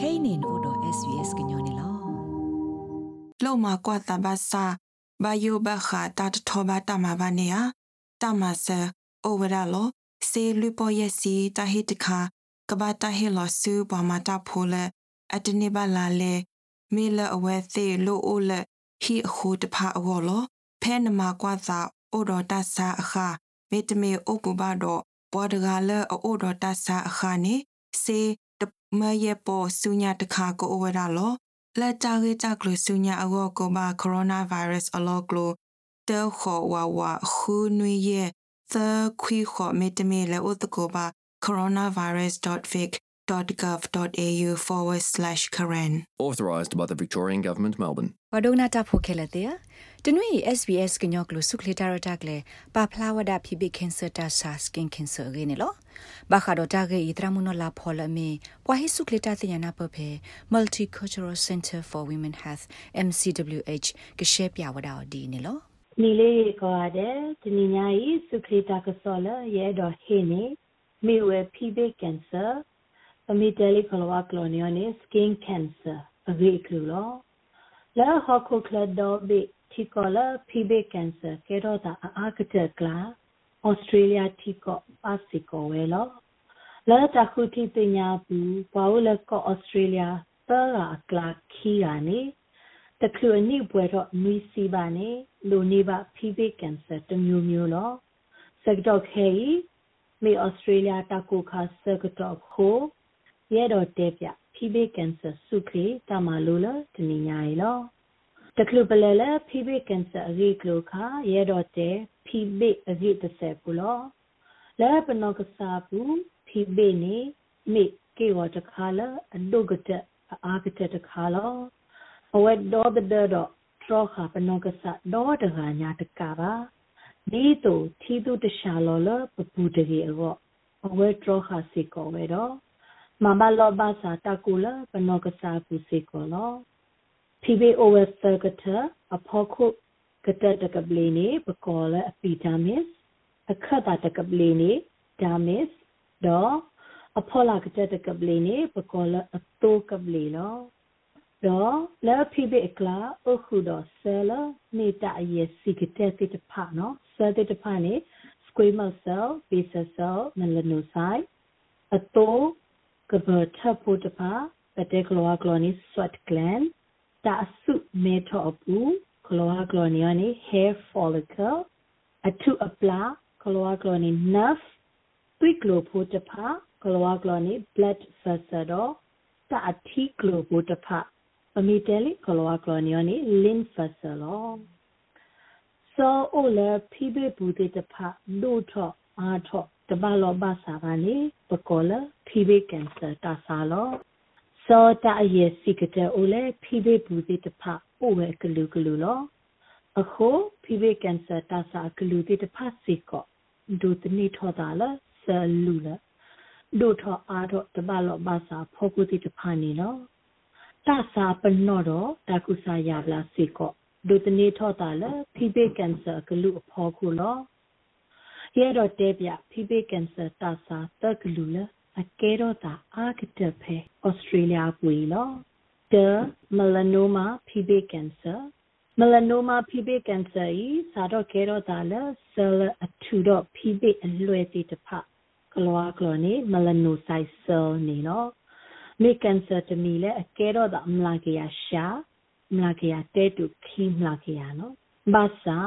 kainin odo svs gnyone lo လောမကွာတဘာစာဘာယိုဘခါတတ်ထောဘာတမဘာနေယတမဆာအိုဝရလောစေလူပေါ်ယစီတဟိတခါကဘာတဟိလောဆူဘမတာဖိုလအတနေပါလာလေမေလအဝဲသေးလိုအိုလဟီအခုတဖာအောလောဖဲနမကွာသာအိုတော်တဆာအခါမေတမေအိုပူဘာတော့ဘောဒဂါလအိုတော်တဆာအခါနေစေတ မယေပေါ်ဆုညာတခါကိုဝရလောလက်ကြရေးကြကလဆုညာအကောကိုဘာကိုရိုနာဗိုင်းရပ်စ်အလောကလိုတဲခေါ်ဝါဝါခူနွေရဲ့သခွီခေါ်မေတမေလေဥတကိုဘာ coronavirus.vic.gov.au forward slash Karen. Authorised by the Victorian Government, Melbourne. ဝဒုနာတာဖိုခဲလက်တဲ့တနွေ SBS ကညောကလစုခလတာရတာကလေပါဖလာဝဒဖိဘကင်ဆာတာဆာစကင်ကင်ဆာရင်းလောဘာခါဒတာဂေဤတရမနလာဖော်လမေပွာဟိစုခလတာတညာနာပဖေ Multicultural Center for Women Health MCWH ကရှေပြဝဒါဒီနေလောနီလေးကောတဲ့တနင်္ညာရီစုခလတာက စောလရဲတော်ဟင်းနေမိဝဲဖိဘကင်ဆာအမီတယ်လီကလောကလောနီယနေစကင်ကင်ဆာအဂေကလူလောလာဟခုကလဒိုဘီတီကောလာဖိဘကန်ဆာကေတော့တာအာကတကလာဩစတြေးလျတီကောပါစီကောဝဲလောလာတခုတီပညာဘူးဘာဝလကောဩစတြေးလျသာလာကလာခီယာနေတခုအနိပွဲတော့နွီစီပါနေလိုနေပါဖိဘကန်ဆာတမျိုးမျိုးလောစက်တော့ခဲမေဩစတြေးလျတကူခါစက်တော့ခို ရဲတော့တဲပြဖိဘေကန်ဆာစုခေတမလိုလတနိညာရီလောတကလူပလဲလဲဖိဘေကန်ဆာအကြီးကလိုခါရဲတော့တဲဖိဘေအကြီးတစ်ဆက်ပူလောလဲပနောကစားပူဖိဘေနေမိကေဝတခါလအဒုကတအာကတတခါလောအဝက်တော့တဲ့တော့ထရခါပနောကစားတော့တကညာတကပါဒီတူထီတူတရှာလောလပပူတကြီးအောအဝဲထရခါစီကောဝဲတော့ မမလောဘာစာတကူလပနောကစာပူစေကောလောဖိဘေအိုဝက်သကထအဖောခုကတတကပလီနေပကောလအပီဒါမစ်အခတ်တာတကပလီနေဒါမစ်တော့အဖောလာကတတကပလီနေပကောလအတိုးကပလီလောတော့လဲဖိဘေကလာအခုတော့ဆဲလနေတာရဲ့စီကတဲ့တိတဖနော်ဆဲတိတဖနေ squamous cell basal cell melanocyte အတိုး ကဘထပုတပါပတေကလောကလောနီဆွတ်ဂလန်တာစုမေထောပူကလောကလောနီနီ hair follicle အထုအပလာကလောကလောနီ nerve သွိကလောပုတပါကလောကလောနီ blood vessel တော့တာအထီကလောပုတပါအမီတယ်လီကလောကလောနီနီ lymph vessel လောစောအိုလေဖိဘေဘူးတေတဖဒိုထောအားထော တဘလောဘစာပါနေပကောလဖိဘေကန်ဆာတာဆာလောစောတာရဲ့စီကတဲ့အိုလေဖိဘေဘူးစီတဖအိုဝဲကလူကလူလောအခုဖိဘေကန်ဆာတာဆာကလူတိတဖစီကောဒုတနိထောတာလဆလူလဒုထောအားတော့တဘလောဘစာဖောကုတိတဖနေလောတာစာပနောတော့တာကုစာရပလာစီကောဒုတနိထောတာလဖိဘေကန်ဆာကလူအဖောခုလော ရဲတော့တဲပြဖိပိကန်ဆာတာစာတက်ကလူလအကဲတော့တာအာကတဖဲဩစတြေးလျပွေလော the melanoma pubic cancer melanoma pubic cancer ဤစာတော့ကဲတော့တာလဆလအထူတော့ pubic အလွယ်တိတဖကလောကလောနေ melanocyte cell နေနော်မေ cancer တမီလဲအကဲတော့တာမလာကရရှာမလာကရတဲတူခီမလာကရနော်ဘာသာ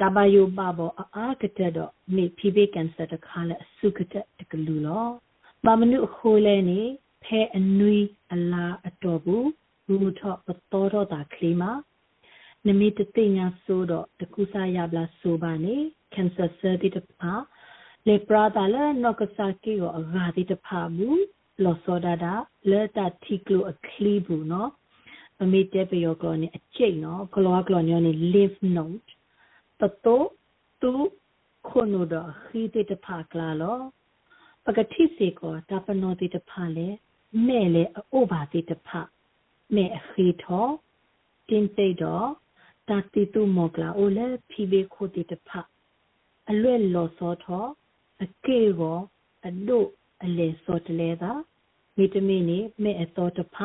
တဘယိုဘဘောအာကတဲ့တော့မိဖိဘေကန်ဆာတခါလဲအစုကတဲ့တကလူလောမမနုခိုးလဲနေဖဲအနွီအလာအတော်ဘူးဘူထော့ပတော်တော့တာကလီမာနမီတသိညာဆိုတော့တကူစားရပလာဆိုပါနေကန်ဆာဆာတိတပါလေပရာတာလဲနော့ကစားကီကိုအဂါတိတဖာဘူးလော်စောဒတာလဲတာတီကလိုအခလီဘူးနော်အမေတဲပယောကလောနေအကျိတ်နော်ကလောကလောနေ lymph node တတောတူခုနဒခိတေတဖာကလာလောပကတိစေကောတပနောတိတဖာလေမဲလေအိုဘာတိတဖာမဲခိထောတင်းသိတော့တတိတုမောကလာအိုလေဖိဘေခိုတိတဖာအလွဲ့လော်စောထောအကေရောအဒုအလေစောတလေသာမိတမီနေမေအတော်တဖ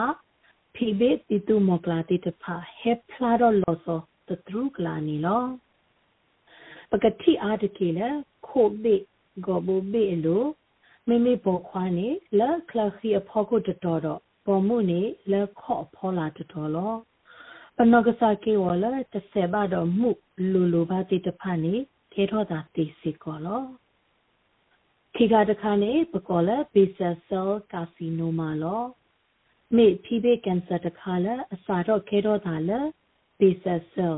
ဖိဘေတိတုမကလာတိတဖဟေဖလာရောလောစောတထရုကလာနီလော ပကတိအားတကေလခိုဘေဂောဘဘေလိုမိမိပေါ်ခွားနေလက်ခလခီအဖို့ကိုတတော်တော့ပေါ်မှုနေလက်ခော့ဖောလာတတော်လောပနဂစာကေဝလာတဆေဘာတော့မှုလူလူပါတိတဖာနေထေထောတာတိစီကောလောခိကတခါနေပကောလဘီဆာဆယ်ကာစီနိုမာလောမေဖိဘေကန်ဆာတခါလအစာတော့ခဲတော့တာလဘီဆာဆယ်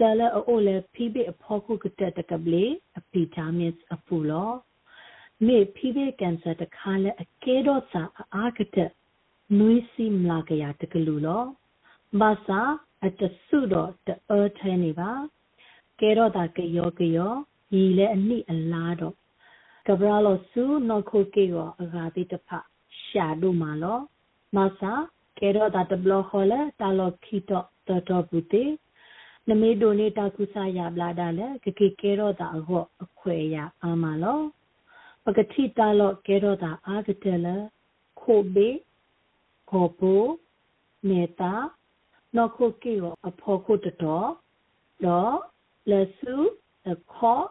ဆယ်လအိုလေဖိဘေအဖို့ခုကတက်တကပလေအပီတာမစ်အပူလောမေဖိဘေကန်ဆာတခါလအကဲတော့စာအားကတက်နွေးစီမလာကရတကလူလောဘာသာအတဆုတော့တအောထဲနေပါကဲတော့တာကယောကယောရီလဲအနိအလားတော့ကဘရာလောစုနော်ခိုကေရောအဂါတိတဖရှာဒုမာလောမဆာကဲတော့တာတဘလခေါ်လဲတာလောခိတော့တော်တော်ဘူးတေ နမေဒိုနေတာကုစာရဘလာဒါလဲကကေကဲတော့တာအခေါ်အခွေရအာမလောပကတိတာလောကဲတော့တာအာကတဲလဲခိုဘေခေါ်ပိုနေတာနော်ခိုကေရောအဖို့ခုတတော်တော့လဆုအခေါ်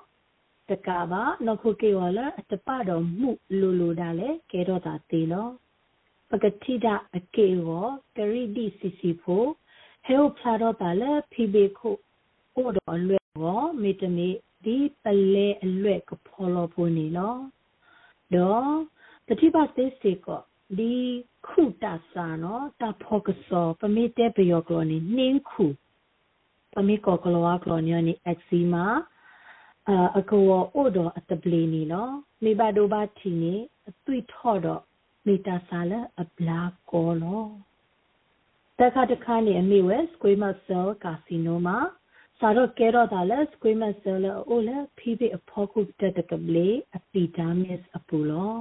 တကပါနော်ခုကေဝလာအတပတော်မှုလူလူဒါလေကဲတော့တာတေလောပကတိဒအကေဝကရိဒီစီစီဖို့ ဟဲဖလာတော့တာလေဖိဘေခုဟိုတော့အလွဲ့ရောမေတမေဒီပလဲအလွဲ့ကဖော်လို့ဖို့နေလောတော့တတိပါသေးစေကောဒီခုတဆာနော်တဖောကစောပမေတဲပယောကလောနေနှင်းခုပမေကောကလောကလောနေနီအက်ဆီမာအကောအိုတော့အတပလီနီလောမိဘဒိုဘာတီနေအသွိထော့တော့မိတာဆာလအပလာကောလော တခါတခါနေအမိဝဲ squamous cell carcinoma စာတော့ကဲတော့ဒါလဲ squamous cell အိုလဲဖိဖိအဖို့ခုတက်တကပလေအပီဒါမစ်အပူလော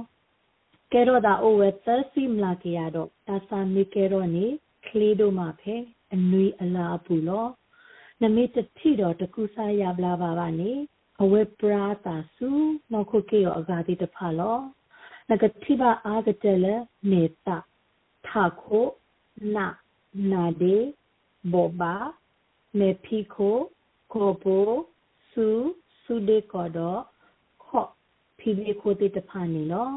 ကဲတော့ဒါအိုဝဲသစီမလာကရတော့တာစာမိကဲတော့နေကလေးတို့မှာဖဲအနွေအလားအပူလောနမိတတိတော့တကူစားရပလာပါပါနေအဝဲပရာတာစုနောက်ခုကေရောအဂါတိတဖာလောနဂတိဘာအာဂတလေနေတာထာခိုနာ နာဒေဘောဘာမေဖီခိုကိုပိုစုစုဒေကောတော့ခော့ဖီဘေခိုတိတဖာနေလော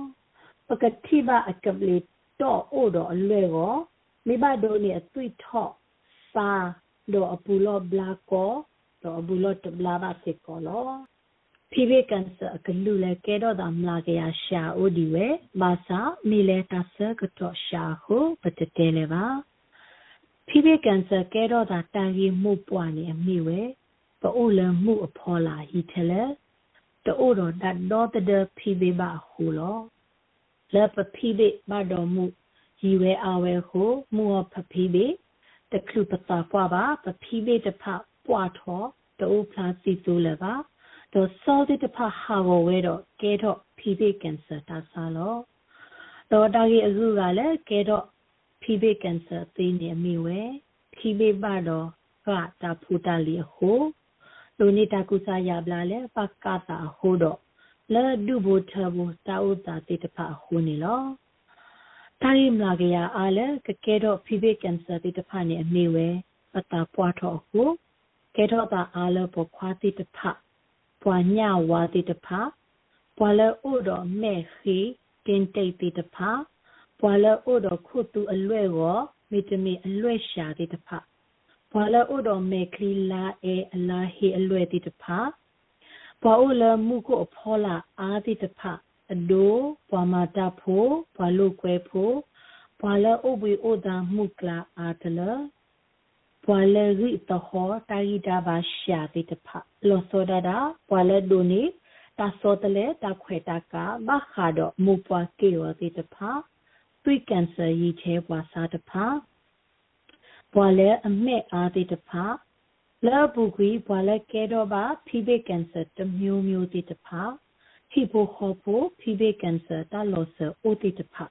ပကတိဘာအကပလီတော့အိုတော့အလွဲကိုမိဘတို့နေအသွိထော့စာတော့အပူလောဘလာကောတော့အပူလောတဘလာပါစေကောလောဖိဗေကန်ဆာကလူလေကဲတော့တာမလာကရရှာအိုဒီဝဲဘာသာမီလေတာဆာကတော့ရှာဟုပတတဲလေပါ ဖိဗေကန်ဆာကဲတော့တာတာကြီးမှုပွားနေအမိဝဲပအိုလမှုအဖော်လာဟီထဲလေတိုးတော့ဒတ်တော့တဲ့ဖိဗေပါဟူလောလက်ပဖိဗေမတော်မှုရီဝဲအဝဲဟုမှုဖဖိဗေတကလူပတာပွားပါပဖိဗေတဖပွားထောတိုးဖလာစီဆိုလေပါတော့စောတဲ့တဖဟာဝဝဲတော့ကဲတော့ဖိဘေကင်ဆာတာဆာလောတော့တာကြီးအခုကလည်းကဲတော့ ဖိဘေကင်ဆာသိနေမိဝဲဖိဘေပါတော့ကတာဖူတာလီဟိုလူနေတာကုစားရပလာလေပကတာဟိုတော့လဲဒုဘထဘတာဥတာတိတဖဟိုနေလောတိုင်းမလာကြရအားလေကကဲတော့ဖိဘေကင်ဆာတိတဖနေအမိဝဲပတာပွားတော့ဟိုကဲတော့တာအားလေပေါ်ခွာတိတဖပွာညဝါတိတဖာပွာလဥတော်မဲခီတင်တိတ်တိတဖာ ပွာလဥတော်ခုတုအလွဲ့ကိုမိတမီအလွဲ့ရှာတိတဖာပွာလဥတော်မဲခီလာအေအလာဟီအလွဲ့တိတဖာပွာဥလမှုကိုအဖောလာအာတိတဖာအဒိုပွာမာတာဖိုပွာလုကွဲဖိုပွာလဥဘီဥဒါမှုကလာအာတလပွာလရီတဟောတာရီတာဘာရှာတိတဖာလောစောဒတာပွာလဒိုနီတာစောတလေတာခွေတာကာဘာခါဒမူပွာကေဝတိတဖာ သွိကန်ဆာရီချဲပွာစာတဖာပွာလေအမဲအားတိတဖာလာဘူကွီပွာလေကဲတော့ပါဖိဘေကန်ဆာတမျိုးမျိုးတိတဖာဟီပိုခေါ်ပိုဖိဘေကန်ဆာတာလောဆာအိုတိတဖာ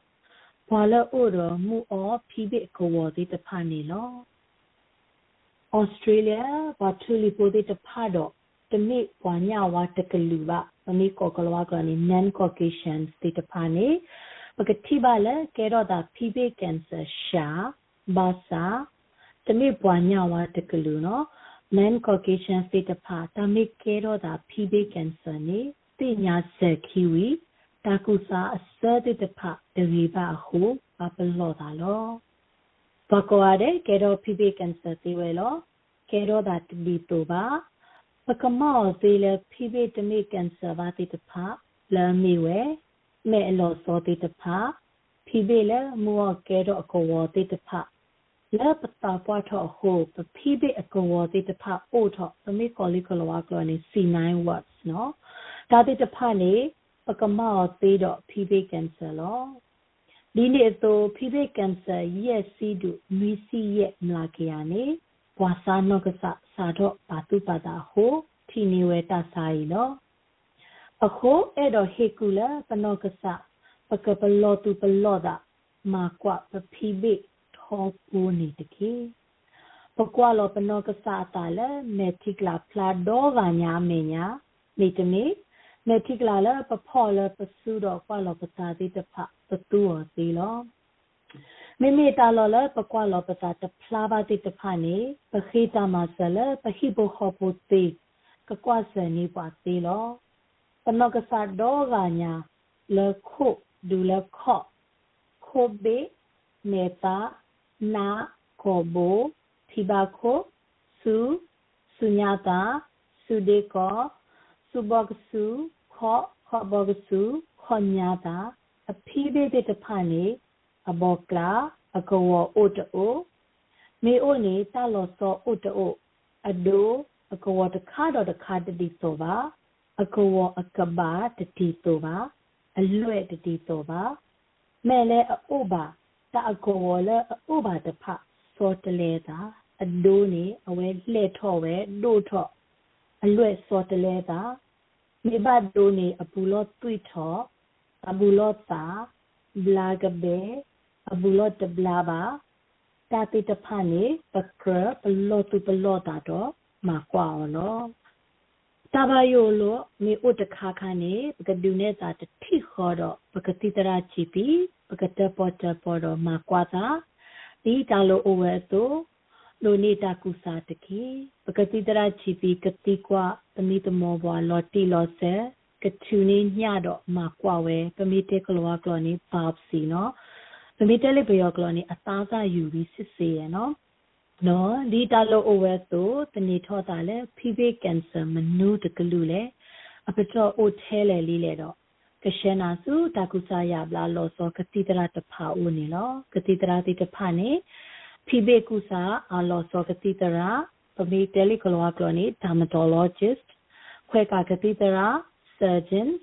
ပွာလေအိုရမူအောဖိဘေကောဝတိတဖာနေလော Australia ဘာထူလီပိုဒီတဖာတော့တမိပွာညာဝါတကလူပါပမိကောကလဝကနေ non caucasian တိတဖာနေ ပကတိပါလေကဲတော့တာဖိဘေကင်ဆာရှာဘာစာတမိပွားညဝတကလူနော် man caucasian state တဖာတမိကဲတော့တာဖိဘေကင်ဆာနေတိညာဆက်ခီဝီတာကုစာအစတဲ့တဖာတရီပါဟုပပလောတာလောဘကောရတဲ့ကဲတော့ဖိဘေကင်ဆာတိဝဲလောကဲတော့တာတလီတိုပါပကမောသေးလေဖိဘေတမိကင်ဆာဘာတိတဖာလာမီဝဲ မဲအလောစောတိတဖာဖိဘေလေမောကဲတော့အကောဝတိတဖာလဲပတာပွားတော့ဟိုပဖိဘေအကောဝတိတဖာအိုတော့သမိကောလီကလောကလောနေ C9 watts နော်ဒါတိတဖာနေပကမောသေးတော့ဖိဘေကင်ဆာလောဒီနေ့တော့ဖိဘေကင်ဆာရဲ့စီဒုမီစီရဲ့မလာကရနေဘွာစာနောကဆာစာတော့ပါတုပါတာဟိုထီနေဝဲတဆိုင်နော် အခုအဲ့တော့ဟေကူလာပနောကဆပကပလောတူပလောတာမာကွာပဖီဘေထောပူနေတကေပကွာလောပနောကဆတာလေမေတိကလာဖလာဒေါဗာညာမေညာနေတမေမေတိကလာလပဖောလပစုတော့ကွာလောပသာတိတဖပတူော်သေးလောမေမေတာလောလပကွာလောပသာတဖလာပါတိတဖနေပခိတာမဆလပခိဘခောပုတိကကွာစနေပါသေးလော ပနောကဆာဒေါဂာညာလခုဒူလခောခိုဘေမေတာနာကိုဘိုဖိဘာခိုစုစုညာတာစုဒေကောစုဘောကစုခောခောဘောကစုခောညာတာအဖိဘေတဲ့တဖာနေအဘောကလာအကောအိုတိုမေအိုနေတာလောစောအိုတိုအဒိုအကောတခါတော့တခါတတိဆိုပါ အကောအကဘာတတိဆိုပါအလွဲ့တတိဆိုပါမဲလဲအိုပါတအကောလဲအိုပါတဖစောတလဲတာအဒိုးနေအဝဲလှဲ့ထော့ဝဲဒို့ထော့အလွဲ့စောတလဲတာမိဘဒိုးနေအပူလောတွေ့ထော့အဘူလောတာဘလာကဘေအဘူလောတဘလာပါတာတိတဖာနေပကရပလောတူပလောတာတော့မှာကွာနော် တဘာယိုလိုမေဥတခါခါနေပကဒူနေတာတတိခေါ်တော့ပကတိတရာချီပီပကတပေါ်တပေါ်တော့မှာကွာတာဒီတလိုအိုဝဲတော့လိုနေတာကုစာတကေပကတိတရာချီပီကတိကွာတမိတမောဘွာလော်တီလော်ဆဲကချူနေညတော့မှာကွာဝဲပမိတေကလောကလောနေပါပစီနော်ပမိတေလေးပယောကလောနေအသားစားယူပြီးစစ်စေရနော် နော်ဒီတလိုအိုဝဲဆိုတနေထောတာလဲဖိဖေးကင်ဆာမနူးတကလူလဲအပတော်အိုထဲလေလေးလေတော့ကရှနာစုတကုစာရဘလာလောစောကတိတရာတဖာဦးနေလောကတိတရာတိတဖာနေဖိဖေးကုစာအလောစောကတိတရာပမေတယ်လီကလောကလောနေ dermatologist ခွဲကကတိတရာ surgeons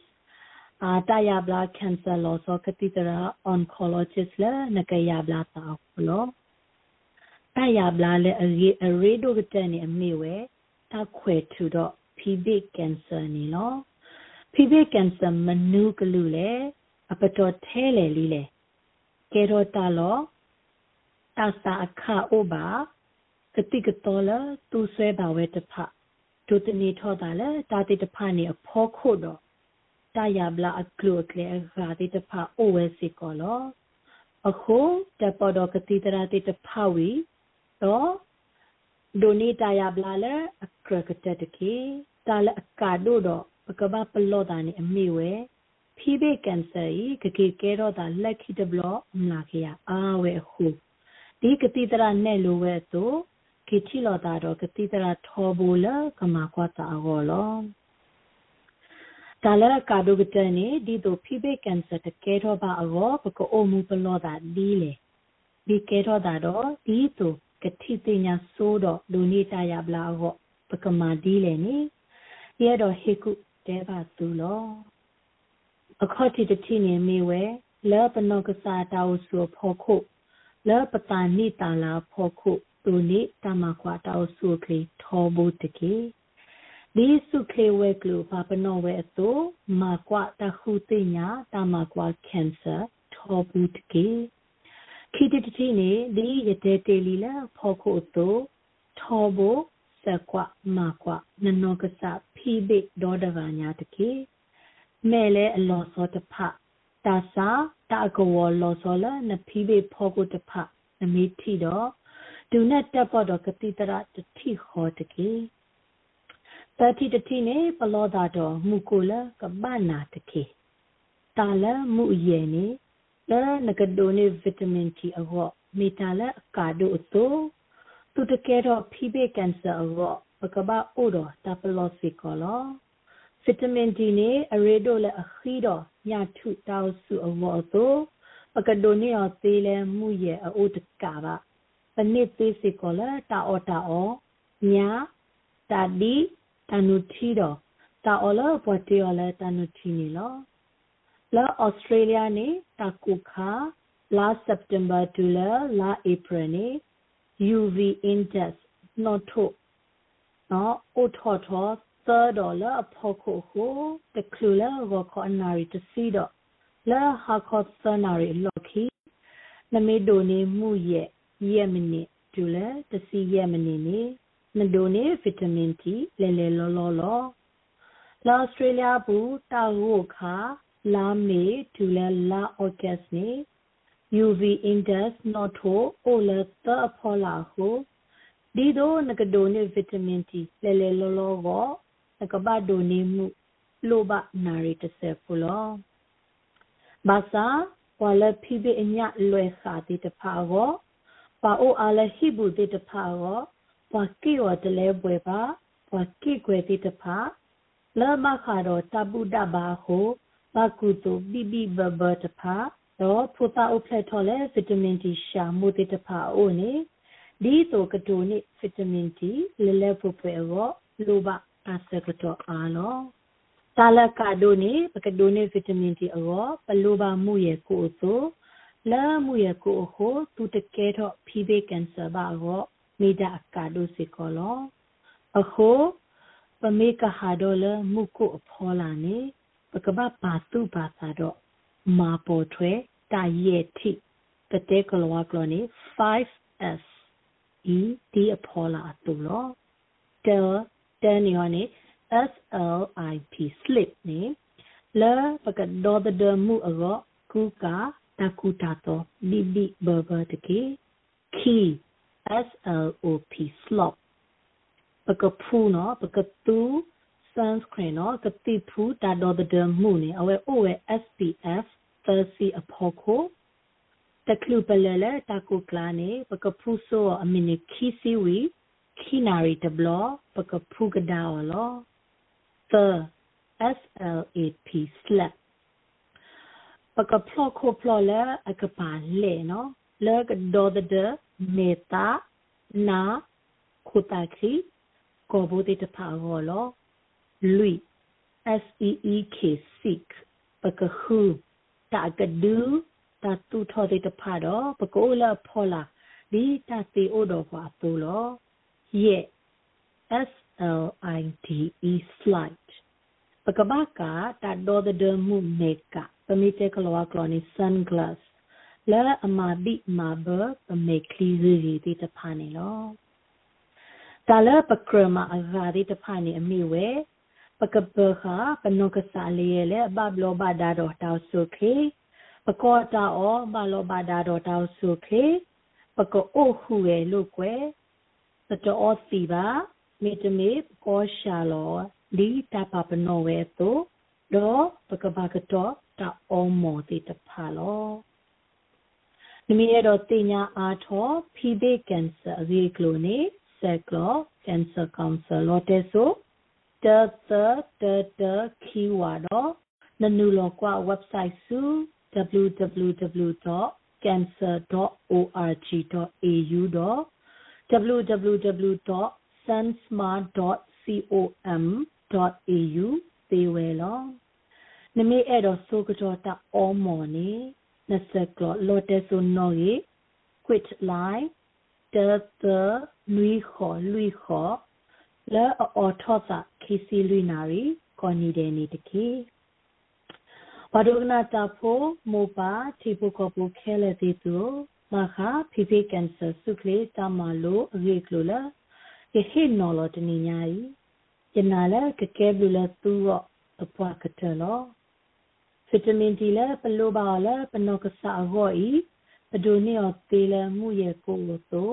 အာတရဘလာ cancer လောစောကတိတရာ oncologist လဲနကရဘလာတာလော တရဘလာလေအရေအရေဒိုကတန်နေအမေဝဲတခွေထူတော့ pubic cancer နေနော် pubic cancer မနုကလူလေအပတော်ထဲလေလီလေကဲတော့တလောတသာအခအိုဘာကတိကတော်လာသူဆွဲပါဝဲတဖဒုတနေထောတာလေတာတိတဖနေအဖောခုတော့တရဘလာအကလုကလေအခါတိတဖအိုဝဲစီကောလောအခုတပေါ်တော့ကတိတရာတိတဖဝီ တော့ဒိုနီတာယဘလာလေအခရကတတကေတာလအကာဒိုတော့ပကဘာပလောတာနေအမိဝဲဖီဘေကန်ဆာဤကကေကဲတော့တာလက်ခိတဘလမလာခေယအာဝဲခုဒီကတိတရာနဲ့လိုဝဲတော့ကေချီလောတာတော့ကတိတရာထောဘူလကမာကွာတာဟောလောတာလကာဒိုကတနေဒီတော့ဖီဘေကန်ဆာတကဲတော့ပါအောပကအိုမူပလောတာဒီလေဒီကဲတော့တာတော့ဒီတော့ ကတိတိညာဆိုးတော့လူနေတာရပလာဟောပကမာဒီလေနိရဲတော့ဟေကုတဲပါသူလောအခေါတိတတိနေမေဝဲလောပနောကစားတောက်ဆိုဖောခုလောပတာနိတာလာဖောခုသူနိတမခွာတောက်ဆိုကလေးထောဘုတကေဒီစုခေဝဲကလူပပနောဝဲအတူမာကွာတခုတိညာတမကွာကင်ဆာထောဘုတကေ ခိတတိနေဒီရတဲ့တေလီလာဖောခုတိုထောဘစကွာမာကွာနနောကစဖိဘိဒေါ်ဒဗာညာတကေမဲလေအလောစောတဖတာစာတာကဝလောစောလနဖိဘေဖောကိုတဖနမီထီတော့ဒုနဲ့တက်ပေါ်တော့ကတိတရတတိခေါ်တကေတတိတတိနေပလောတာတော့မူကိုလကပနာတကေတာလမှုရဲ့နေ လဲနကဒိုနေဗီတာမင်တီအောမီတာလအကာဒိုအတိုသူတကယ်တော့ဖိဘေကန်ဆာအောပကဘာအိုတော့တာပလောစီကောလောဗီတာမင်ဒီနေအရေဒိုလည်းအခီတော့ညထုတောက်စုအမောတိုပကဒိုနေော်သေးလဲမှုရဲ့အိုတကာပါပနစ်သေးစီကောလာတာအော်တာအောညာတာဒီတနုထီတော့တာအော်လာဘွားတီော်လဲတနုထီနေလော လာဩစတြေးလျနေတာကူခါလာစက်တင်ဘာတူလာလာဧပြီနေ UV index not to နော်အိုထော်ထော်သဒေါ်လာအဖို့ကိုကိုတကလူလာဝခေါ်နာရီတစီတော့လာဟာခေါ်သနာရီလော်ခီနမေဒိုနေမှုရဲ့ယက်မနစ်ဒူလာတစီယက်မနစ်နေနဒိုနေဗီတာမင်တီလဲလဲလောလောလောလာဩစတြေးလျဘူးတာဝိုခါ လာမေဒူလာလာအော့ဂတ်နေ UV index not ho ola ta aphola ho ဒီတော့ငကဒိုနေဗီတာမင်တီလဲလဲလောလောကိုငကဘဒိုနေမှုလိုဘနာရီတဆဖူလောဘာသာဝါလဖိဘအညလွယ်ခါတိတဖာကိုပါအိုအားလဟိဘူးတိတဖာကိုပါကီော်တလဲပွဲပါပါကီကွယ်တိတဖာလာမခါတော့တပုဒဘာဟု ဘာကုတုဘိဘိဘဘတဖာတော့ဖူတာဥဖလက်ထော်လဲဗီတာမင်တီရှာမိုတိတဖာအိုနေဒီတိုကတိုနိဗီတာမင်တီလဲလဲဖူပွဲရောလိုဘအစကတော့အားလောတာလကဒိုနိပကဒိုနိဗီတာမင်တီအောပလိုဘာမှုရဲ့ကိုဆိုလာမှုရဲ့ကိုဟိုသူတကယ်တော့ဖိဘေကန်ဆာဘာရောမိဒါကာဒိုစီကောလောအခုပမေကဟာဒေါ်လမှုကိုအဖောလာနေ ပကပပါတုပါသာတော့မာပေါ်ထွဲတာရဲ့ထိတတဲကလောကလောနေ 5s e d အဖောလာအတူလောတယ်တယ်နီယောနေ s l i p slip နေလာပကဒေါ်ဒမှုအောကူကာတကူတာတော့ဘီဘီဘဘတကေ key s l o p slop ပကဖူနော်ပကတူ sunscreen နော်ကတိဖူတာတော့ဒမှုနေအဝဲအိုဝဲ spf 30အဖို့ကိုတကလူပလဲလဲတကူကလာနေပကဖူဆိုအမီနီခီစီဝီခီနာရီတဘလပကဖူကဒါဝလော the slap slap ပကဖလောခိုဖလောလဲအကပါလေနော်လဲကဒေါ်ဒမေတာနာခုတာခီကိုဘိုတေတဖာဟောလော lui s e e k sick ပကခုတာကဒူတာတူထော်တေတဖာတော့ပကိုလာဖောလာဒီတာစီအိုတော့ပါတူလော ye s l i t e slide ပကဘာကတာဒေါ်ဒမှုမေကပမီတေကလောကလောနီ sunglass လာအမာဘိမာဘပမေကလီဇီတီတဖာနေလောတာလပကရမအဂါဒီတဖာနေအမိဝဲ ပကပခါပနောကစားလေးရဲ့လေဘဘလောဘဒါတော်တောက်ဆုခေပကောတာဩဘလောဘဒါတော်တောက်ဆုခေပကောအိုခုရဲ့လို့ကွယ်စတောစီပါမေတမေကောရှာလောဒီတပပနောဝဲတုဒေါ်ပကပကတော့တာအောမောတိတဖာလောနမီရတော့တင်ညာအားထောဖီဘေကန်ဆာရီကလိုနေဆက်ကလောကန်ဆာကောင်ဆာလောတေဆို တတတတခီဝါတော့နနူလောကွာ website စု www.cancer.org.au www.sunsmart.com.au သေဝဲလောနမေအဲ့တော့ဆိုကတော့တာအောမော်နေနစကလောလောတဲဆိုနော်ရေ quit line တတနွီခေါ်လွီခေါ် လဲအော်ထောတာခီစီလွီနာရီကောနီဒဲနေတကေဘာဒုကနာတာဖိုမိုပါတီပိုကပိုခဲလေတီတူမခါဖိဖိကန်ဆာစုကလေတာမလိုအရေကလိုလာယေဟိနော်လတနီညာယီယနာလာကကဲဘလူလာသူရောအပွားကတလောဗီတာမင်ဒီလဲပလိုပါလဲပနောကစာအဂောဤပဒိုနီယောတေလမှုရဲ့ကိုတို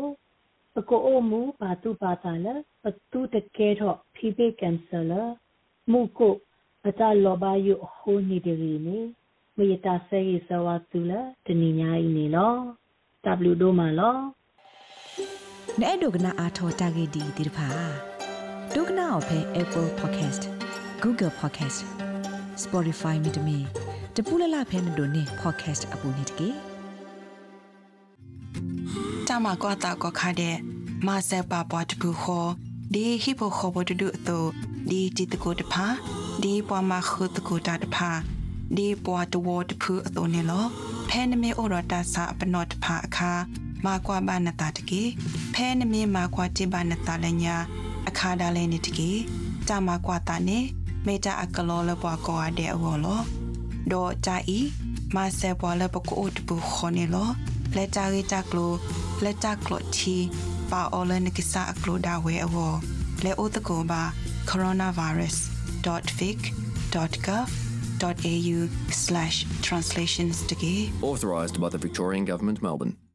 ပကိုအမှုပါတုပါတာလဲပတုတကဲတော့ဖိဘေကန်ဆာလာမှုကိုအတလောဘယဟိုနေဒီနေမယတာဆဲရစဝတူလာတနိညာဤနေလော W ဒိုမာလောနဲ့ဒုကနာအာထောတာဂေဒီဒီတဖာဒုကနာအဖဲ Apple Podcast Google Podcast Spotify မြေတမီတပူလလဖဲမတို့နေ podcast အပူနေတကေတ မကွာတာကခါတဲ့မဆက်ပါပွားတပူခောဒီဟိပိုခောဘတူအတူဒီจิตကိုတဖာဒီပွားမခုတကိုတာတဖာဒီပွားတဝတဖူအတူနေလောဖဲနမေဩရတာစာပနောတဖာအခါမာကွာဘာနတာတကေဖဲနမေမာကွာတိဘာနတာလညာအခါဒါလဲနေတကေတမကွာတာနေမေတာအကလောလပွားကောအတဲ့အဝလောဒေါ်ကြဤမဆက်ပွားလပကိုတပူခောနေလော လက်တာရီတကလိုလက်တာကလိုချီပါအော်လနကိစာအကလိုဒါဝဲအဝလဲအိုတကောပါ coronavirus.vic.gov.au/translations တကေ Authorised by the Victorian Government, Melbourne.